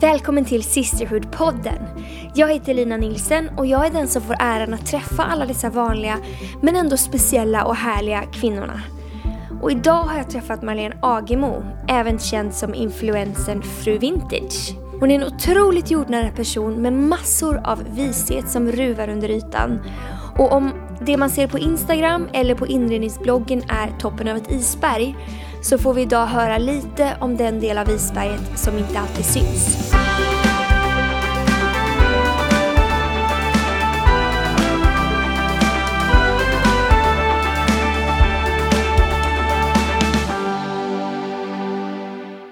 Välkommen till Sisterhood-podden. Jag heter Lina Nilsen och jag är den som får äran att träffa alla dessa vanliga men ändå speciella och härliga kvinnorna. Och idag har jag träffat Marlene Agemo, även känd som influensen Fru Vintage. Hon är en otroligt jordnära person med massor av vishet som ruvar under ytan. Och om det man ser på Instagram eller på inredningsbloggen är toppen av ett isberg så får vi idag höra lite om den del av isberget som inte alltid syns.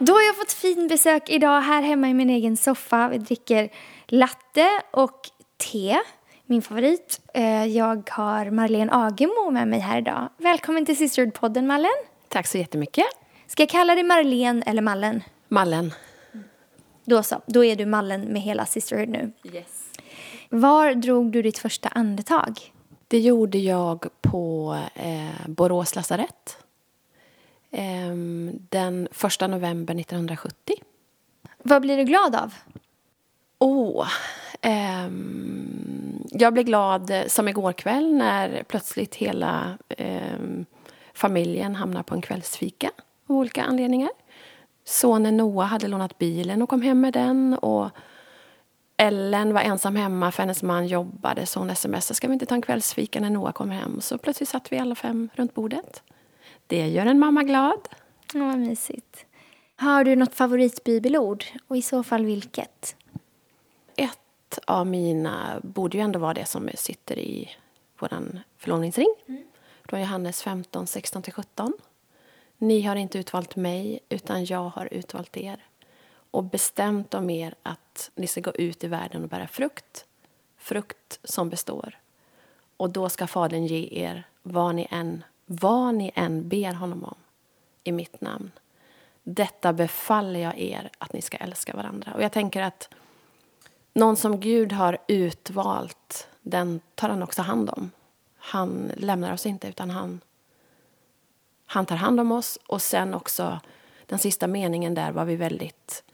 Då har jag fått fin besök idag här hemma i min egen soffa. Vi dricker latte och te, min favorit. Eh, jag har Marlene Agemo med mig här idag. Välkommen till Sisterhood-podden, Mallen. Tack så jättemycket. Ska jag kalla dig Marlene eller Mallen? Mallen. Då så, då är du Mallen med hela Sisterhood nu. Yes. Var drog du ditt första andetag? Det gjorde jag på eh, Borås lasarett. Eh, den första november 1970. Vad blir du glad av? Åh, oh, ehm, jag blev glad som igår kväll när plötsligt hela ehm, familjen hamnar på en kvällsfika av olika anledningar. Sonen Noah hade lånat bilen och kom hem med den. Och Ellen var ensam hemma för hennes man jobbade så hon smsade ska vi inte ta en kvällsfika när Noah kommer hem. Så plötsligt satt vi alla fem runt bordet. Det gör en mamma glad. Ja, vad mysigt. Har du något favoritbibelord och i så fall vilket? Ett av mina borde ju ändå vara det som sitter i vår förlovningsring. Mm. Från Johannes 15, 16-17. Ni har inte utvalt mig, utan jag har utvalt er och bestämt om er att ni ska gå ut i världen och bära frukt, frukt som består. Och då ska Fadern ge er vad ni än, vad ni än ber honom om i mitt namn. Detta befaller jag er att ni ska älska varandra. Och jag tänker att någon som Gud har utvalt, den tar han också hand om. Han lämnar oss inte, utan han, han tar hand om oss. Och sen också, den sista meningen där var vi väldigt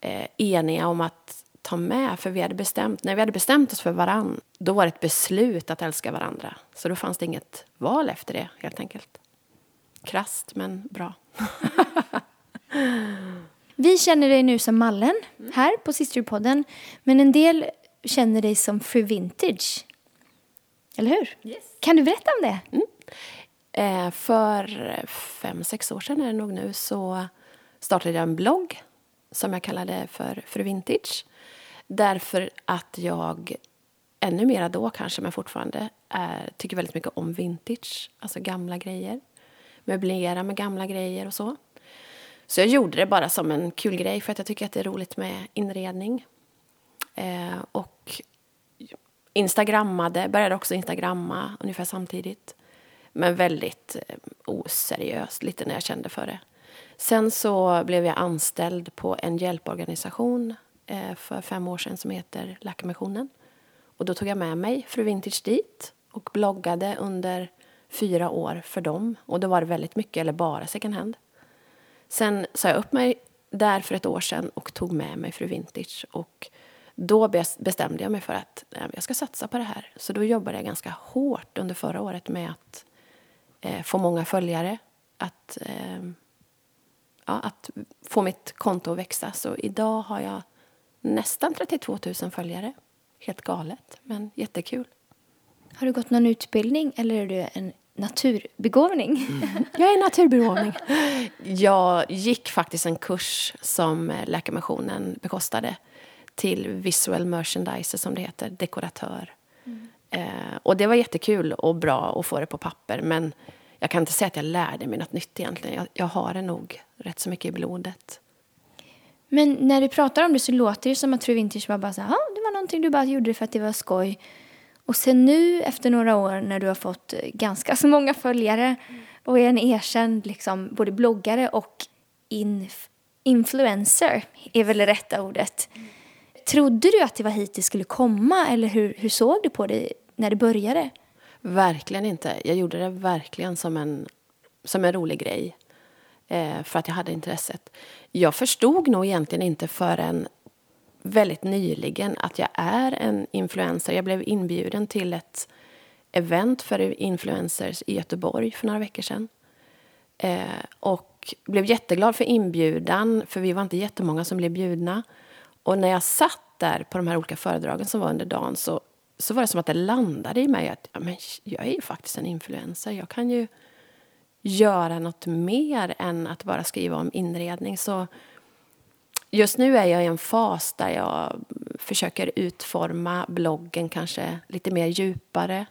eh, eniga om att ta med. För vi hade bestämt, när vi hade bestämt oss för varann, då var det ett beslut att älska varandra. Så då fanns det inget val efter det, helt enkelt. Krast, men bra. vi känner dig nu som Mallen här på Sisterpodden. Men en del känner dig som Fru Vintage. Eller hur? Yes. Kan du berätta om det? Mm. Eh, för fem, sex år sedan är det nog nu så startade jag en blogg som jag kallade för Fru Vintage. Därför att jag ännu mera då kanske, men fortfarande är, tycker väldigt mycket om vintage, alltså gamla grejer. Möblera med gamla grejer och så. Så jag gjorde det bara som en kul grej för att jag tycker att det är roligt med inredning. Eh, och instagrammade, började också instagramma ungefär samtidigt. Men väldigt eh, oseriöst, lite när jag kände för det. Sen så blev jag anställd på en hjälporganisation eh, för fem år sedan som heter Läkarmissionen. Och då tog jag med mig Fru Vintage dit och bloggade under fyra år för dem. Och då var det väldigt mycket, eller bara second hand. Sen sa jag upp mig där för ett år sedan och tog med mig Fru Vintage. Och då bestämde jag mig för att jag ska satsa på det här. Så då jobbade jag ganska hårt under förra året med att eh, få många följare. Att, eh, ja, att få mitt konto att växa. Så idag har jag nästan 32 000 följare. Helt galet, men jättekul. Har du gått någon utbildning eller är du en naturbegåvning? Mm. Jag är naturbegåvning. Jag gick faktiskt en kurs som Läkarmissionen bekostade till visual merchandiser, som det heter, dekoratör. Mm. Eh, och det var jättekul och bra att få det på papper, men jag kan inte säga att jag lärde mig något nytt egentligen. Jag, jag har det nog rätt så mycket i blodet. Men när du pratar om det så låter det som att Fru Vintage var bara så här, det var någonting du bara gjorde för att det var skoj. Och sen nu efter några år när du har fått ganska så många följare och är en erkänd liksom, både bloggare och inf influencer är väl det rätta ordet. Mm. Trodde du att det var hit det skulle komma eller hur, hur såg du på det när det började? Verkligen inte. Jag gjorde det verkligen som en, som en rolig grej. Eh, för att jag hade intresset. Jag förstod nog egentligen inte förrän väldigt nyligen att jag är en influencer. Jag blev inbjuden till ett event för influencers i Göteborg för några veckor sedan. Eh, och blev jätteglad för inbjudan, för vi var inte jättemånga som blev bjudna. Och när jag satt där på de här olika föredragen som var under dagen så, så var det som att det landade i mig att ja, men jag är ju faktiskt en influencer. Jag kan ju göra något mer än att bara skriva om inredning. Så just nu är jag i en fas där jag försöker utforma bloggen kanske lite mer djupare.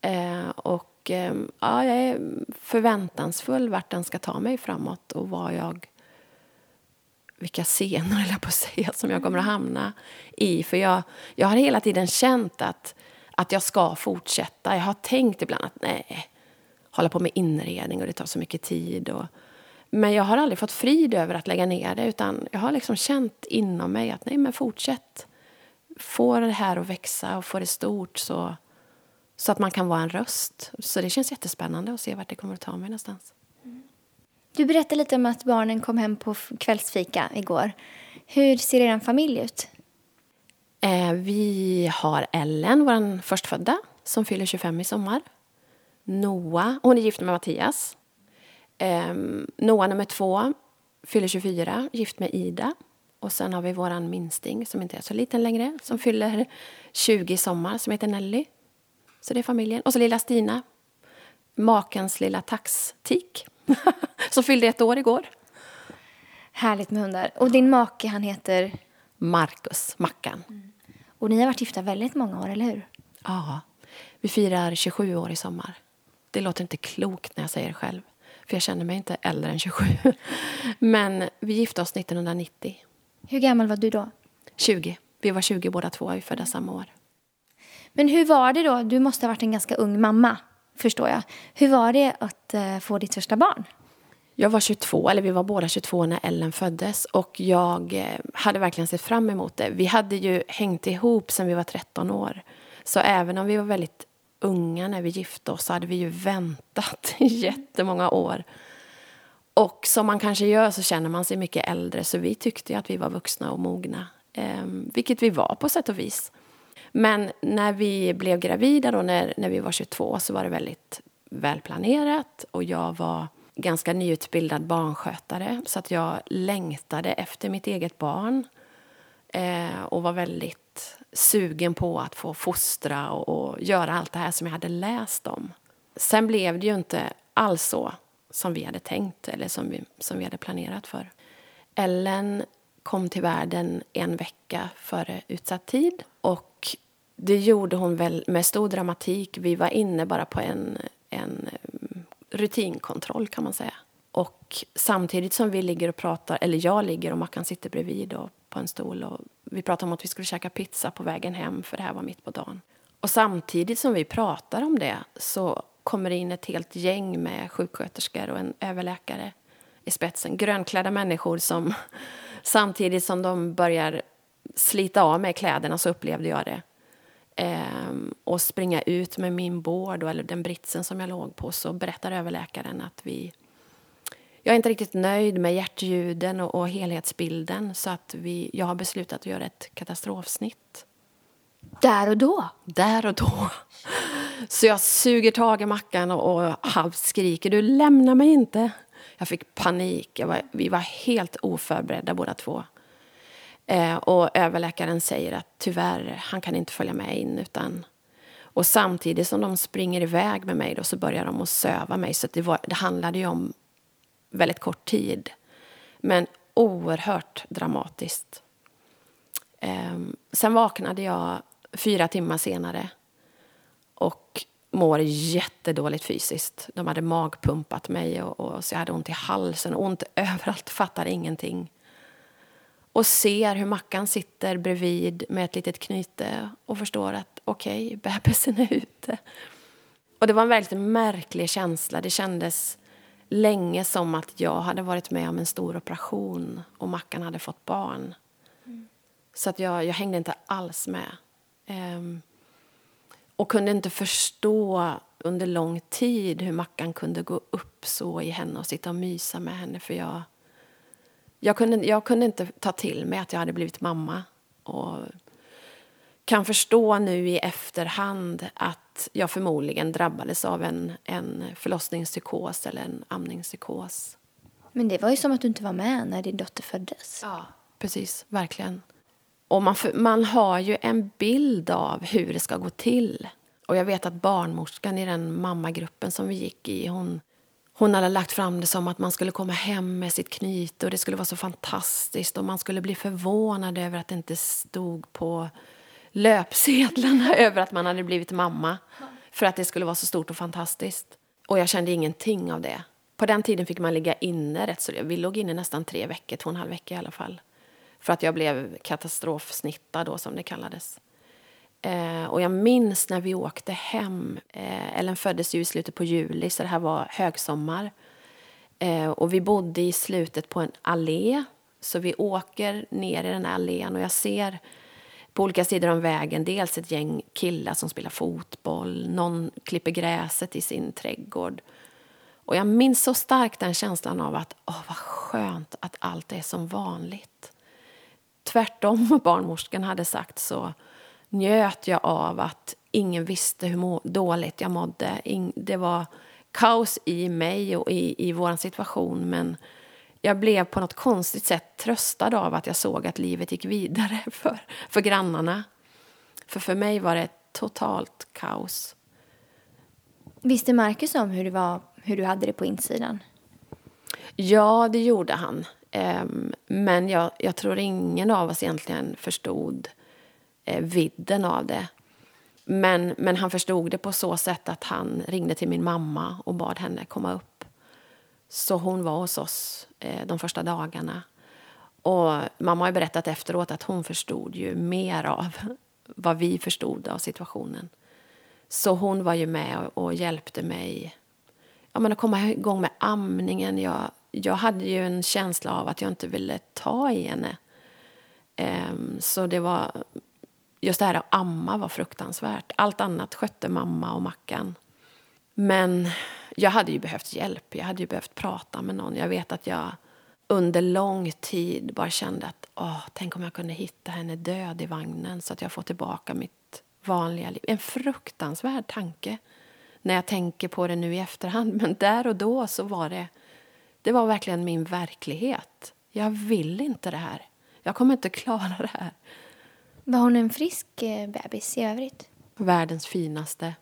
Eh, och eh, ja, jag är förväntansfull vart den ska ta mig framåt och vad jag vilka scener, eller på att säga, som jag kommer att hamna i. För jag, jag har hela tiden känt att, att jag ska fortsätta. Jag har tänkt ibland att nej, hålla på med inredning och det tar så mycket tid. Och, men jag har aldrig fått frid över att lägga ner det utan jag har liksom känt inom mig att nej men fortsätt. Få det här att växa och få det stort så, så att man kan vara en röst. Så det känns jättespännande att se vart det kommer att ta mig någonstans. Du berättade lite om att barnen kom hem på kvällsfika igår. Hur ser er familj ut? Eh, vi har Ellen, vår förstfödda, som fyller 25 i sommar. Noah, hon är gift med Mattias. Eh, Noah nummer två fyller 24, gift med Ida. Och sen har vi vår minsting, som inte är så liten längre, som fyller 20 i sommar, som heter Nelly. Så det är familjen. Och så lilla Stina, makens lilla taxtik som fyllde ett år igår. Härligt med hundar. Och din make, han heter? Marcus, Mackan. Mm. Och ni har varit gifta väldigt många år, eller hur? Ja. Vi firar 27 år i sommar. Det låter inte klokt när jag säger det själv. För jag känner mig inte äldre än 27. Men vi gifte oss 1990. Hur gammal var du då? 20. Vi var 20 båda två, vi födda samma år. Men hur var det då? Du måste ha varit en ganska ung mamma förstår jag. Hur var det att eh, få ditt första barn? Jag var 22, eller vi var båda 22 när Ellen föddes och jag eh, hade verkligen sett fram emot det. Vi hade ju hängt ihop sedan vi var 13 år. Så även om vi var väldigt unga när vi gifte oss så hade vi ju väntat i jättemånga år. Och som man kanske gör så känner man sig mycket äldre så vi tyckte att vi var vuxna och mogna. Eh, vilket vi var på sätt och vis. Men när vi blev gravida då, när, när vi var 22 så var det väldigt välplanerat och jag var ganska nyutbildad barnskötare så att jag längtade efter mitt eget barn eh, och var väldigt sugen på att få fostra och, och, göra allt det här som jag hade läst om. Sen blev det ju inte alls så som vi hade tänkt eller som vi, som vi hade planerat för. Ellen kom till världen en vecka före utsatt tid och det gjorde hon väl med stor dramatik. Vi var inne bara på en, en eh, rutinkontroll kan man säga. Och samtidigt som vi ligger och pratar, eller jag ligger och Mackan sitter bredvid och på en stol och vi pratar om att vi skulle käka pizza på vägen hem för det här var mitt på dagen. Och samtidigt som vi pratar om det så kommer det in ett helt gäng med sjuksköterskor och en överläkare i spetsen. Grönklädda människor som samtidigt som de börjar slita av mig kläderna så upplevde jag det eh, och springa ut med min bård eller den britsen som jag låg på så berättar överläkaren att vi jag är inte riktigt nöjd med hjärtljuden och, och helhetsbilden så att vi, jag har beslutat att göra ett katastrofsnitt. Där och då? Där och då. Så jag suger tag i Mackan och, och halvt skriker du lämnar mig inte. Jag fick panik. Jag var, vi var helt oförberedda båda två. Eh, och överläkaren säger att tyvärr, han kan inte följa med in. Utan, och samtidigt som de springer iväg med mig då, så börjar de att söva mig. Så det, var, det handlade ju om väldigt kort tid. Men oerhört dramatiskt. Eh, sen vaknade jag fyra timmar senare och mår jättedåligt fysiskt. De hade magpumpat mig och, och så jag hade ont i halsen, ont överallt, fattade ingenting och ser hur Mackan sitter bredvid med ett litet knyte och förstår att okej, okay, bebisen är ute. Och det var en väldigt märklig känsla. Det kändes länge som att jag hade varit med om en stor operation och Mackan hade fått barn. Mm. Så att jag, jag hängde inte alls med. Um, och kunde inte förstå under lång tid hur Mackan kunde gå upp så i henne och sitta och mysa med henne. För jag jag kunde, jag kunde inte ta till mig att jag hade blivit mamma. och kan förstå nu i efterhand att jag förmodligen drabbades av en, en förlossningspsykos eller en amningspsykos. Men det var ju som att du inte var med när din dotter föddes. Ja, precis. Verkligen. Och man, man har ju en bild av hur det ska gå till. Och jag vet att barnmorskan i den mammagruppen som vi gick i, hon, hon hade lagt fram det som att man skulle komma hem med sitt knyte och det skulle vara så fantastiskt och man skulle bli förvånad över att det inte stod på löpsedlarna över att man hade blivit mamma. För att det skulle vara så stort och fantastiskt. Och jag kände ingenting av det. På den tiden fick man ligga inne rätt så Vi låg inne nästan tre veckor, två och en halv vecka i alla fall. För att jag blev katastrofsnittad då som det kallades. Eh, och jag minns när vi åkte hem. Eh, Ellen föddes ju i slutet på juli så det här var högsommar. Eh, och vi bodde i slutet på en allé. Så vi åker ner i den här allén och jag ser på olika sidor om vägen dels ett gäng killar som spelar fotboll, någon klipper gräset i sin trädgård. Och jag minns så starkt den känslan av att åh, vad skönt att allt är som vanligt. Tvärtom vad barnmorskan hade sagt så njöt jag av att ingen visste hur dåligt jag mådde. Det var kaos i mig och i, i vår situation men jag blev på något konstigt sätt tröstad av att jag såg att livet gick vidare för, för grannarna. För för mig var det totalt kaos. Visste Marcus om hur, det var, hur du hade det på insidan? Ja, det gjorde han. Ehm, men jag, jag tror ingen av oss egentligen förstod eh, vidden av det. Men, men han förstod det på så sätt att han ringde till min mamma och bad henne komma upp. Så hon var hos oss eh, de första dagarna. Och mamma har berättat efteråt att hon förstod ju mer av vad vi förstod av situationen. Så hon var ju med och, och hjälpte mig ja, men att komma igång med amningen. Jag, jag hade ju en känsla av att jag inte ville ta i henne. Um, så det var... Just det här att amma var fruktansvärt. Allt annat skötte mamma och Mackan. Men jag hade ju behövt hjälp. Jag hade ju behövt prata med någon. Jag vet att jag under lång tid bara kände att åh, tänk om jag kunde hitta henne död i vagnen så att jag får tillbaka mitt vanliga liv. En fruktansvärd tanke när jag tänker på det nu i efterhand. Men där och då så var det, det var verkligen min verklighet. Jag vill inte det här. Jag kommer inte klara det här. Var hon en frisk eh, bebis i övrigt? Världens finaste.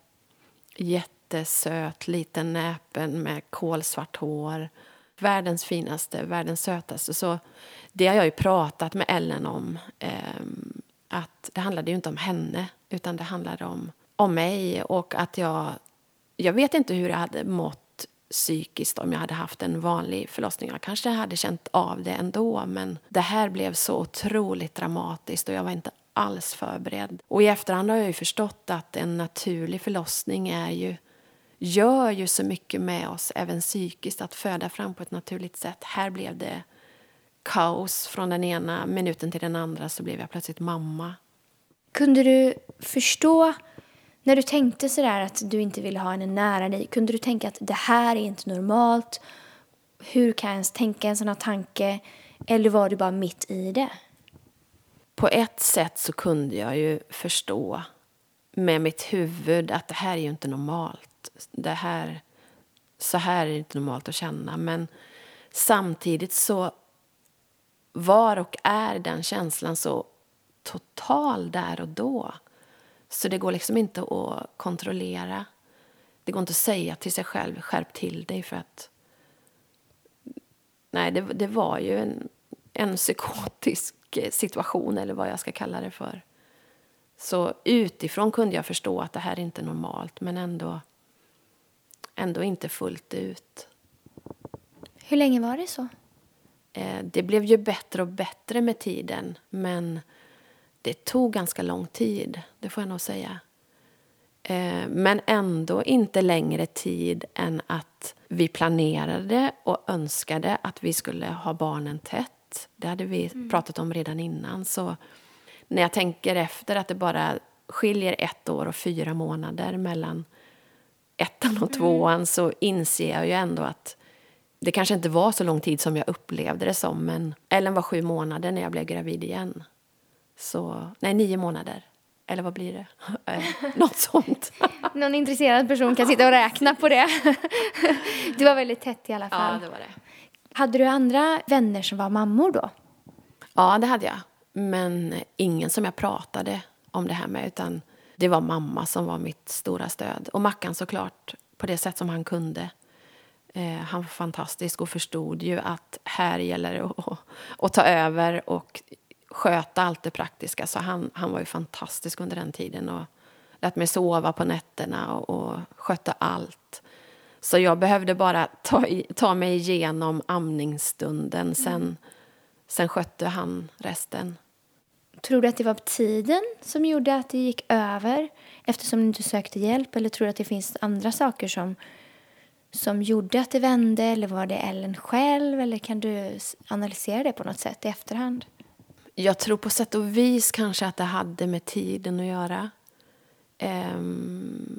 Jättesöt liten näpen med kolsvart hår. Världens finaste, världens sötaste. Så det har jag ju pratat med Ellen om. Eh, att Det handlade ju inte om henne, utan det handlade om, om mig. Och att jag, jag vet inte hur jag hade mått psykiskt om jag hade haft en vanlig förlossning. Jag kanske hade känt av det ändå, men det här blev så otroligt dramatiskt och jag var inte alls förberedd. Och i efterhand har jag ju förstått att en naturlig förlossning är ju gör ju så mycket med oss, även psykiskt, att föda fram på ett naturligt sätt. Här blev det kaos. Från den ena minuten till den andra så blev jag plötsligt mamma. Kunde du förstå, när du tänkte sådär att du inte ville ha henne nära dig, kunde du tänka att det här är inte normalt? Hur kan jag ens tänka en sån här tanke? Eller var du bara mitt i det? På ett sätt så kunde jag ju förstå med mitt huvud att det här är ju inte normalt det här, så här är det inte normalt att känna. Men samtidigt så var och är den känslan så total där och då. Så det går liksom inte att kontrollera. Det går inte att säga till sig själv, skärp till dig för att... Nej, det, det var ju en, en psykotisk situation, eller vad jag ska kalla det för. Så utifrån kunde jag förstå att det här är inte normalt, men ändå ändå inte fullt ut. Hur länge var det så? Eh, det blev ju bättre och bättre med tiden, men det tog ganska lång tid, det får jag nog säga. Eh, men ändå inte längre tid än att vi planerade och önskade att vi skulle ha barnen tätt. Det hade vi mm. pratat om redan innan. Så när jag tänker efter att det bara skiljer ett år och fyra månader mellan ettan och tvåan mm. så inser jag ju ändå att det kanske inte var så lång tid som jag upplevde det som men Ellen var sju månader när jag blev gravid igen. Så, nej, nio månader. Eller vad blir det? Eh, något sånt. Någon intresserad person kan sitta och räkna på det. Du var väldigt tätt i alla fall. Ja, det var det. Hade du andra vänner som var mammor då? Ja, det hade jag. Men ingen som jag pratade om det här med. Utan det var mamma som var mitt stora stöd. Och Mackan såklart, på det sätt som han kunde. Eh, han var fantastisk och förstod ju att här gäller det att, att ta över och sköta allt det praktiska. Så han, han var ju fantastisk under den tiden och lät mig sova på nätterna och, och skötte allt. Så jag behövde bara ta, ta mig igenom amningsstunden. Sen, mm. sen skötte han resten. Tror du att det var tiden som gjorde att det gick över eftersom du inte sökte hjälp? Eller tror du att det finns andra saker som, som gjorde att det vände? Eller var det Ellen själv? Eller kan du analysera det på något sätt i efterhand? Jag tror på sätt och vis kanske att det hade med tiden att göra. Um,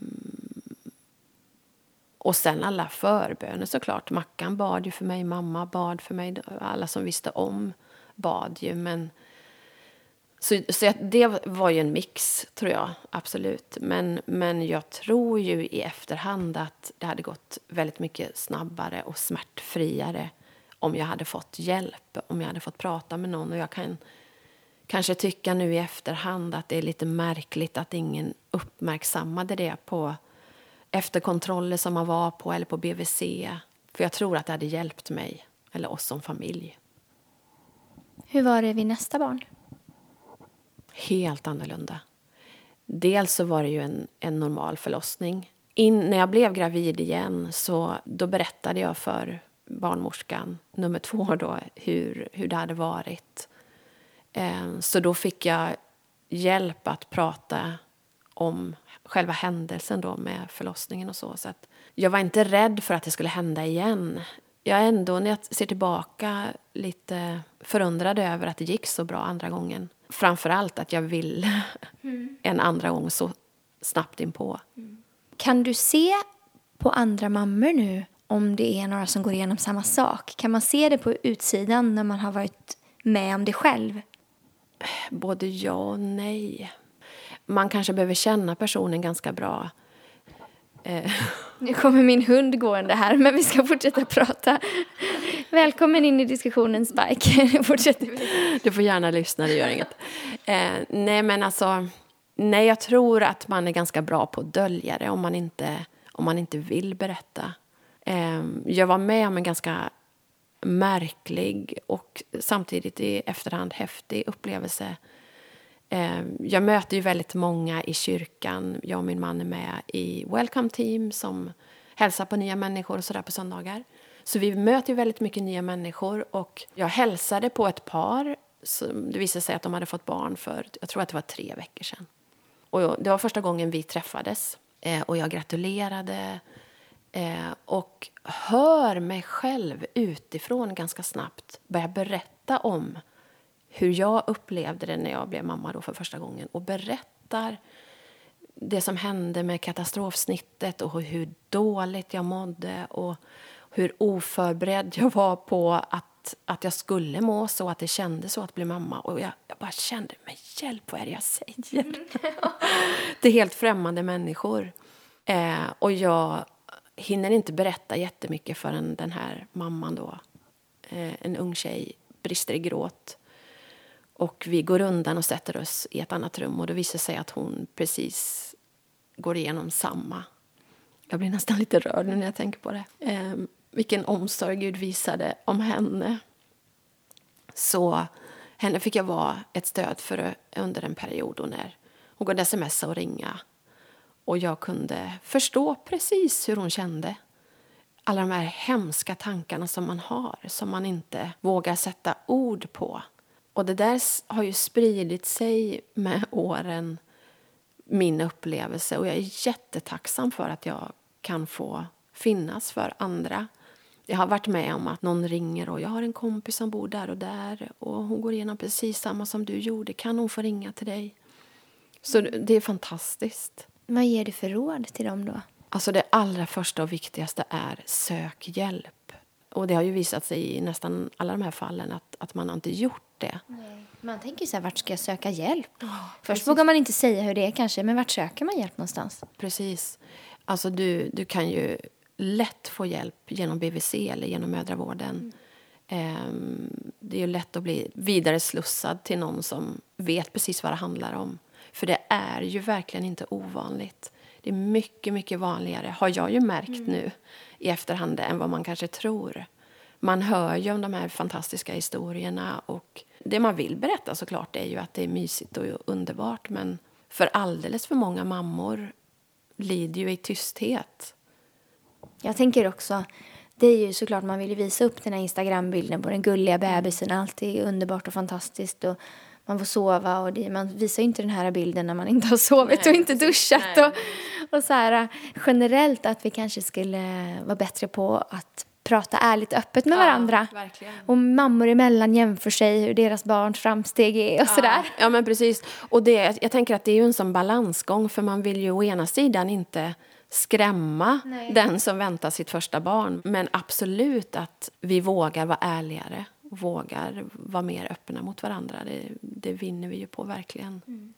och sen alla förböner såklart. Mackan bad ju för mig, mamma bad för mig. Alla som visste om bad ju. Men, så, så det var ju en mix, tror jag. Absolut. Men, men jag tror ju i efterhand att det hade gått väldigt mycket snabbare och smärtfriare om jag hade fått hjälp, om jag hade fått prata med någon. Och jag kan kanske tycka nu i efterhand att det är lite märkligt att ingen uppmärksammade det på efterkontroller som man var på eller på BVC. För jag tror att det hade hjälpt mig, eller oss som familj. Hur var det vid nästa barn? Helt annorlunda. Dels så var det ju en, en normal förlossning. In, när jag blev gravid igen så då berättade jag för barnmorskan, nummer två, då, hur, hur det hade varit. Eh, så då fick jag hjälp att prata om själva händelsen då med förlossningen och så. så att jag var inte rädd för att det skulle hända igen. Jag är ändå, när jag ser tillbaka, lite förundrad över att det gick så bra andra gången. Framför allt att jag ville mm. en andra gång så snabbt inpå. Mm. Kan du se på andra mammor nu om det är några som går igenom samma sak? Kan man se det på utsidan när man har varit med om det själv? Både ja och nej. Man kanske behöver känna personen ganska bra. Eh. Nu kommer min hund gående här, men vi ska fortsätta prata. Välkommen in i diskussionen, Spike. Fortsätter vi. Du får gärna lyssna, det gör inget. Eh, nej, men alltså... Nej, jag tror att man är ganska bra på att dölja det om man inte, om man inte vill berätta. Eh, jag var med om en ganska märklig och samtidigt i efterhand häftig upplevelse. Eh, jag möter ju väldigt många i kyrkan. Jag och min man är med i Welcome Team som hälsar på nya människor och sådär på söndagar. Så vi möter ju väldigt mycket nya människor och jag hälsade på ett par. Det visade sig att de hade fått barn för, jag tror att det var tre veckor sedan. Och det var första gången vi träffades eh, och jag gratulerade eh, och hör mig själv utifrån ganska snabbt börja berätta om hur jag upplevde det när jag blev mamma då för första gången och berättar det som hände med katastrofsnittet och hur dåligt jag mådde och hur oförberedd jag var på att, att jag skulle må så, att det kändes så att bli mamma. Och jag, jag bara kände, men hjälp, vad är det jag säger? det är helt främmande människor. Eh, och jag hinner inte berätta jättemycket förrän den här mamman då, eh, en ung tjej, brister i gråt. Och vi går undan och sätter oss i ett annat rum och det visar sig att hon precis går igenom samma. Jag blir nästan lite rörd nu när jag tänker på det. Eh, vilken omsorg Gud visade om henne. Så henne fick jag vara ett stöd för under en period och när hon kunde smsa och ringa och jag kunde förstå precis hur hon kände. Alla de här hemska tankarna som man har, som man inte vågar sätta ord på. Och det där har ju spridit sig med åren, min upplevelse. Och jag är jättetacksam för att jag kan få finnas för andra. Jag har varit med om att någon ringer och jag har en kompis som bor där och där och hon går igenom precis samma som du gjorde. Kan hon få ringa till dig? Så det är fantastiskt. Vad ger du för råd till dem då? Alltså det allra första och viktigaste är sök hjälp. Och det har ju visat sig i nästan alla de här fallen att, att man har inte gjort det. Man tänker så här, vart ska jag söka hjälp? Först precis. vågar man inte säga hur det är kanske, men vart söker man hjälp någonstans? Precis. Alltså du, du kan ju lätt få hjälp genom BVC eller genom mödravården. Mm. Um, det är ju lätt att bli vidare slussad till någon som vet precis vad det handlar om. För det är ju verkligen inte ovanligt. Det är mycket, mycket vanligare, har jag ju märkt mm. nu i efterhand, än vad man kanske tror. Man hör ju om de här fantastiska historierna och det man vill berätta såklart är ju att det är mysigt och underbart men för alldeles för många mammor lider ju i tysthet. Jag tänker också, det är ju såklart man vill visa upp den här Instagrambilden på den gulliga bebisen, allt är underbart och fantastiskt och man får sova och det, man visar ju inte den här bilden när man inte har sovit nej, och inte duschat. Nej, och, och så här, generellt att vi kanske skulle vara bättre på att prata ärligt och öppet med ja, varandra. Verkligen. Och mammor emellan jämför sig hur deras barns framsteg är och ja. sådär. Ja men precis. Och det, jag tänker att det är ju en sån balansgång för man vill ju å ena sidan inte skrämma Nej. den som väntar sitt första barn. Men absolut att vi vågar vara ärligare och vågar vara mer öppna mot varandra. Det, det vinner vi ju på verkligen. Mm.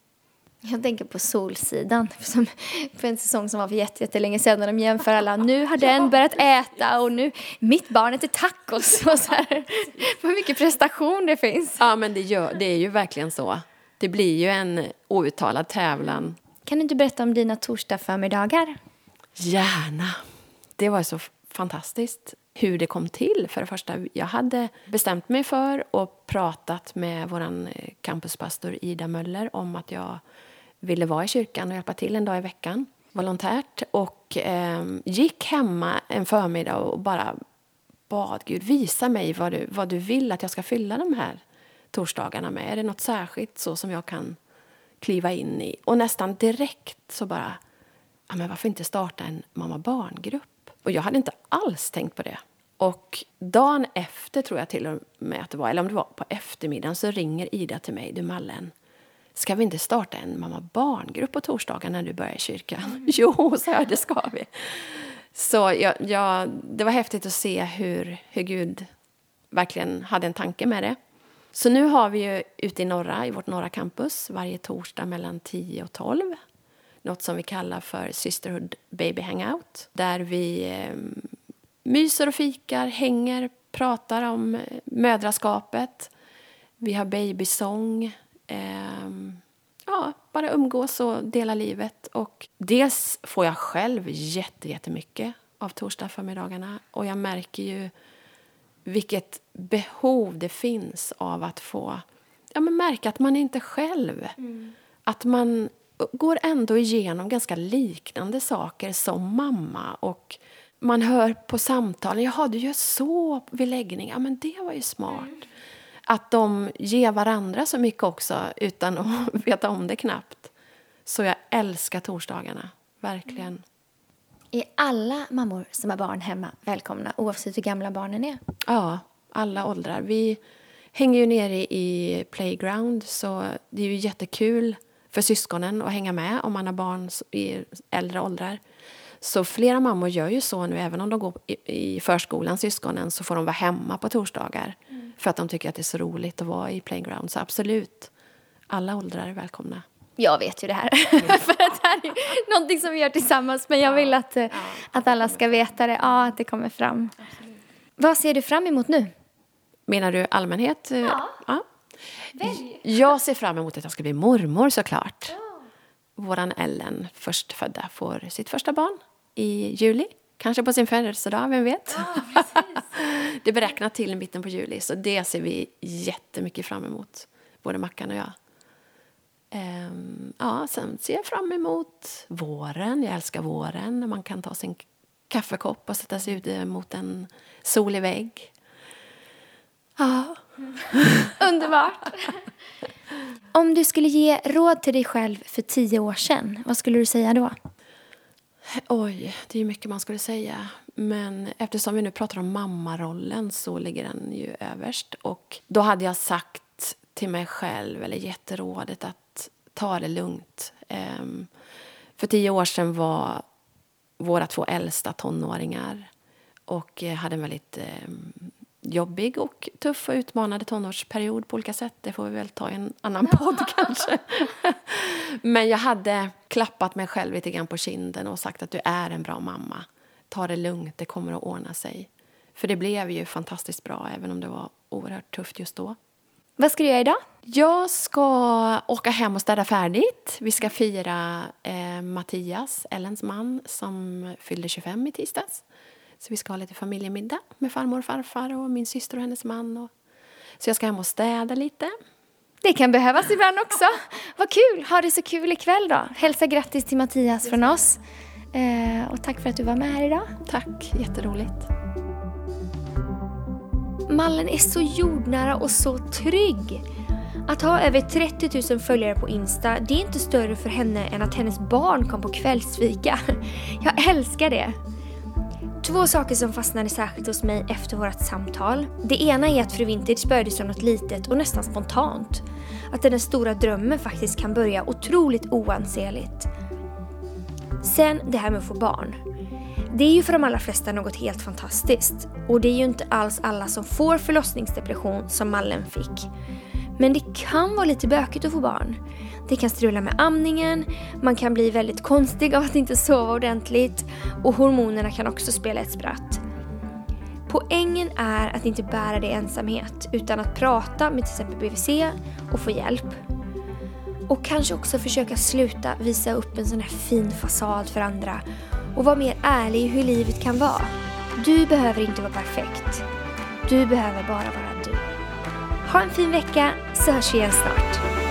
Jag tänker på Solsidan, som, för en säsong som var för jättelänge sedan när de jämför alla. Nu har den börjat äta och nu, mitt barn äter tacos. Och så här. Vad mycket prestation det finns. Ja, men det, gör, det är ju verkligen så. Det blir ju en outtalad tävlan. Kan du inte berätta om dina torsdag förmiddagar? Gärna. Det var så fantastiskt hur det kom till. För det första, jag hade bestämt mig för och pratat med vår eh, campuspastor Ida Möller om att jag ville vara i kyrkan och hjälpa till en dag i veckan volontärt och eh, gick hemma en förmiddag och bara bad Gud visa mig vad du, vad du vill att jag ska fylla de här torsdagarna med. Är det något särskilt så som jag kan kliva in i? Och nästan direkt så bara, ja, men varför inte starta en mamma barngrupp? Och jag hade inte alls tänkt på det. Och dagen efter tror jag till och med att det var, eller om det var på eftermiddagen, så ringer Ida till mig, du Mallen, ska vi inte starta en mamma-barngrupp på torsdagar när du börjar i kyrkan? Mm. Jo, sa jag, det ska vi. Så jag, jag, det var häftigt att se hur, hur Gud verkligen hade en tanke med det. Så nu har vi ju ute i norra, i vårt norra campus varje torsdag mellan 10 och 12 något som vi kallar för Sisterhood Baby Hangout där vi eh, myser och fikar, hänger, pratar om eh, mödraskapet. Vi har babysång, ja, bara umgås och dela livet. Och dels får jag själv jättemycket av torsdagsförmiddagarna och jag märker ju vilket behov det finns av att få ja, men märka att man är inte själv. Mm. Att man går ändå igenom ganska liknande saker som mamma. Och Man hör på samtalen jaha du gör så vid läggning. Ja, men det var ju smart. Mm att de ger varandra så mycket också utan att veta om det knappt. Så jag älskar torsdagarna, verkligen. Är alla mammor som har barn hemma välkomna oavsett hur gamla barnen är? Ja, alla åldrar. Vi hänger ju nere i Playground så det är ju jättekul för syskonen att hänga med om man har barn i äldre åldrar. Så flera mammor gör ju så nu, även om de går i förskolan, syskonen, så får de vara hemma på torsdagar. Mm. För att de tycker att det är så roligt att vara i playground. Så absolut, alla åldrar är välkomna. Jag vet ju det här. för det här är någonting som vi gör tillsammans. Men jag vill att, ja, att alla ska veta det. Ja, att det kommer fram. Vad ser du fram emot nu? Menar du allmänhet? Ja. ja. Jag ser fram emot att jag ska bli mormor såklart. Ja. Våran Ellen, förstfödda, får sitt första barn i juli. Kanske på sin födelsedag, vem vet? Ja, det är beräknat till mitten på juli, så det ser vi jättemycket fram emot, både Mackan och jag. Um, ja, sen ser jag fram emot våren. Jag älskar våren när man kan ta sin kaffekopp och sätta sig ute mot en solig vägg. Ja. Underbart. Om du skulle ge råd till dig själv för tio år sedan, vad skulle du säga då? Oj, det är mycket man skulle säga. Men eftersom vi nu pratar om mammarollen så ligger den ju överst. Och då hade jag sagt till mig själv, eller gett rådet att ta det lugnt. Um, för tio år sedan var våra två äldsta tonåringar och eh, hade en väldigt um, jobbig och tuff och utmanande tonårsperiod på olika sätt. Det får vi väl ta i en annan podd kanske. Men jag hade klappat mig själv lite grann på kinden och sagt att du är en bra mamma. Ta det lugnt, det kommer att ordna sig. För det blev ju fantastiskt bra, även om det var oerhört tufft just då. Vad ska du göra idag? Jag ska åka hem och städa färdigt. Vi ska fira eh, Mattias, Ellens man, som fyllde 25 i tisdags. Så vi ska ha lite familjemiddag med farmor och farfar och min syster och hennes man. Och... Så jag ska hem och städa lite. Det kan behövas ibland också. Vad kul! Ha det så kul ikväll då. Hälsa grattis till Mattias från oss. Eh, och tack för att du var med här idag. Tack, jätteroligt. Mallen är så jordnära och så trygg. Att ha över 30 000 följare på Insta, det är inte större för henne än att hennes barn kom på kvällsfika. Jag älskar det. Två saker som fastnade särskilt hos mig efter vårt samtal. Det ena är att Fru Vintage började som något litet och nästan spontant. Att den stora drömmen faktiskt kan börja otroligt oansenligt. Sen det här med att få barn. Det är ju för de allra flesta något helt fantastiskt. Och det är ju inte alls alla som får förlossningsdepression som Mallen fick. Men det kan vara lite bökigt att få barn. Det kan strula med amningen, man kan bli väldigt konstig av att inte sova ordentligt och hormonerna kan också spela ett spratt. Poängen är att inte bära det i ensamhet utan att prata med till exempel BVC och få hjälp. Och kanske också försöka sluta visa upp en sån här fin fasad för andra och vara mer ärlig i hur livet kan vara. Du behöver inte vara perfekt. Du behöver bara vara. Ha en fin vecka så hörs vi igen snart.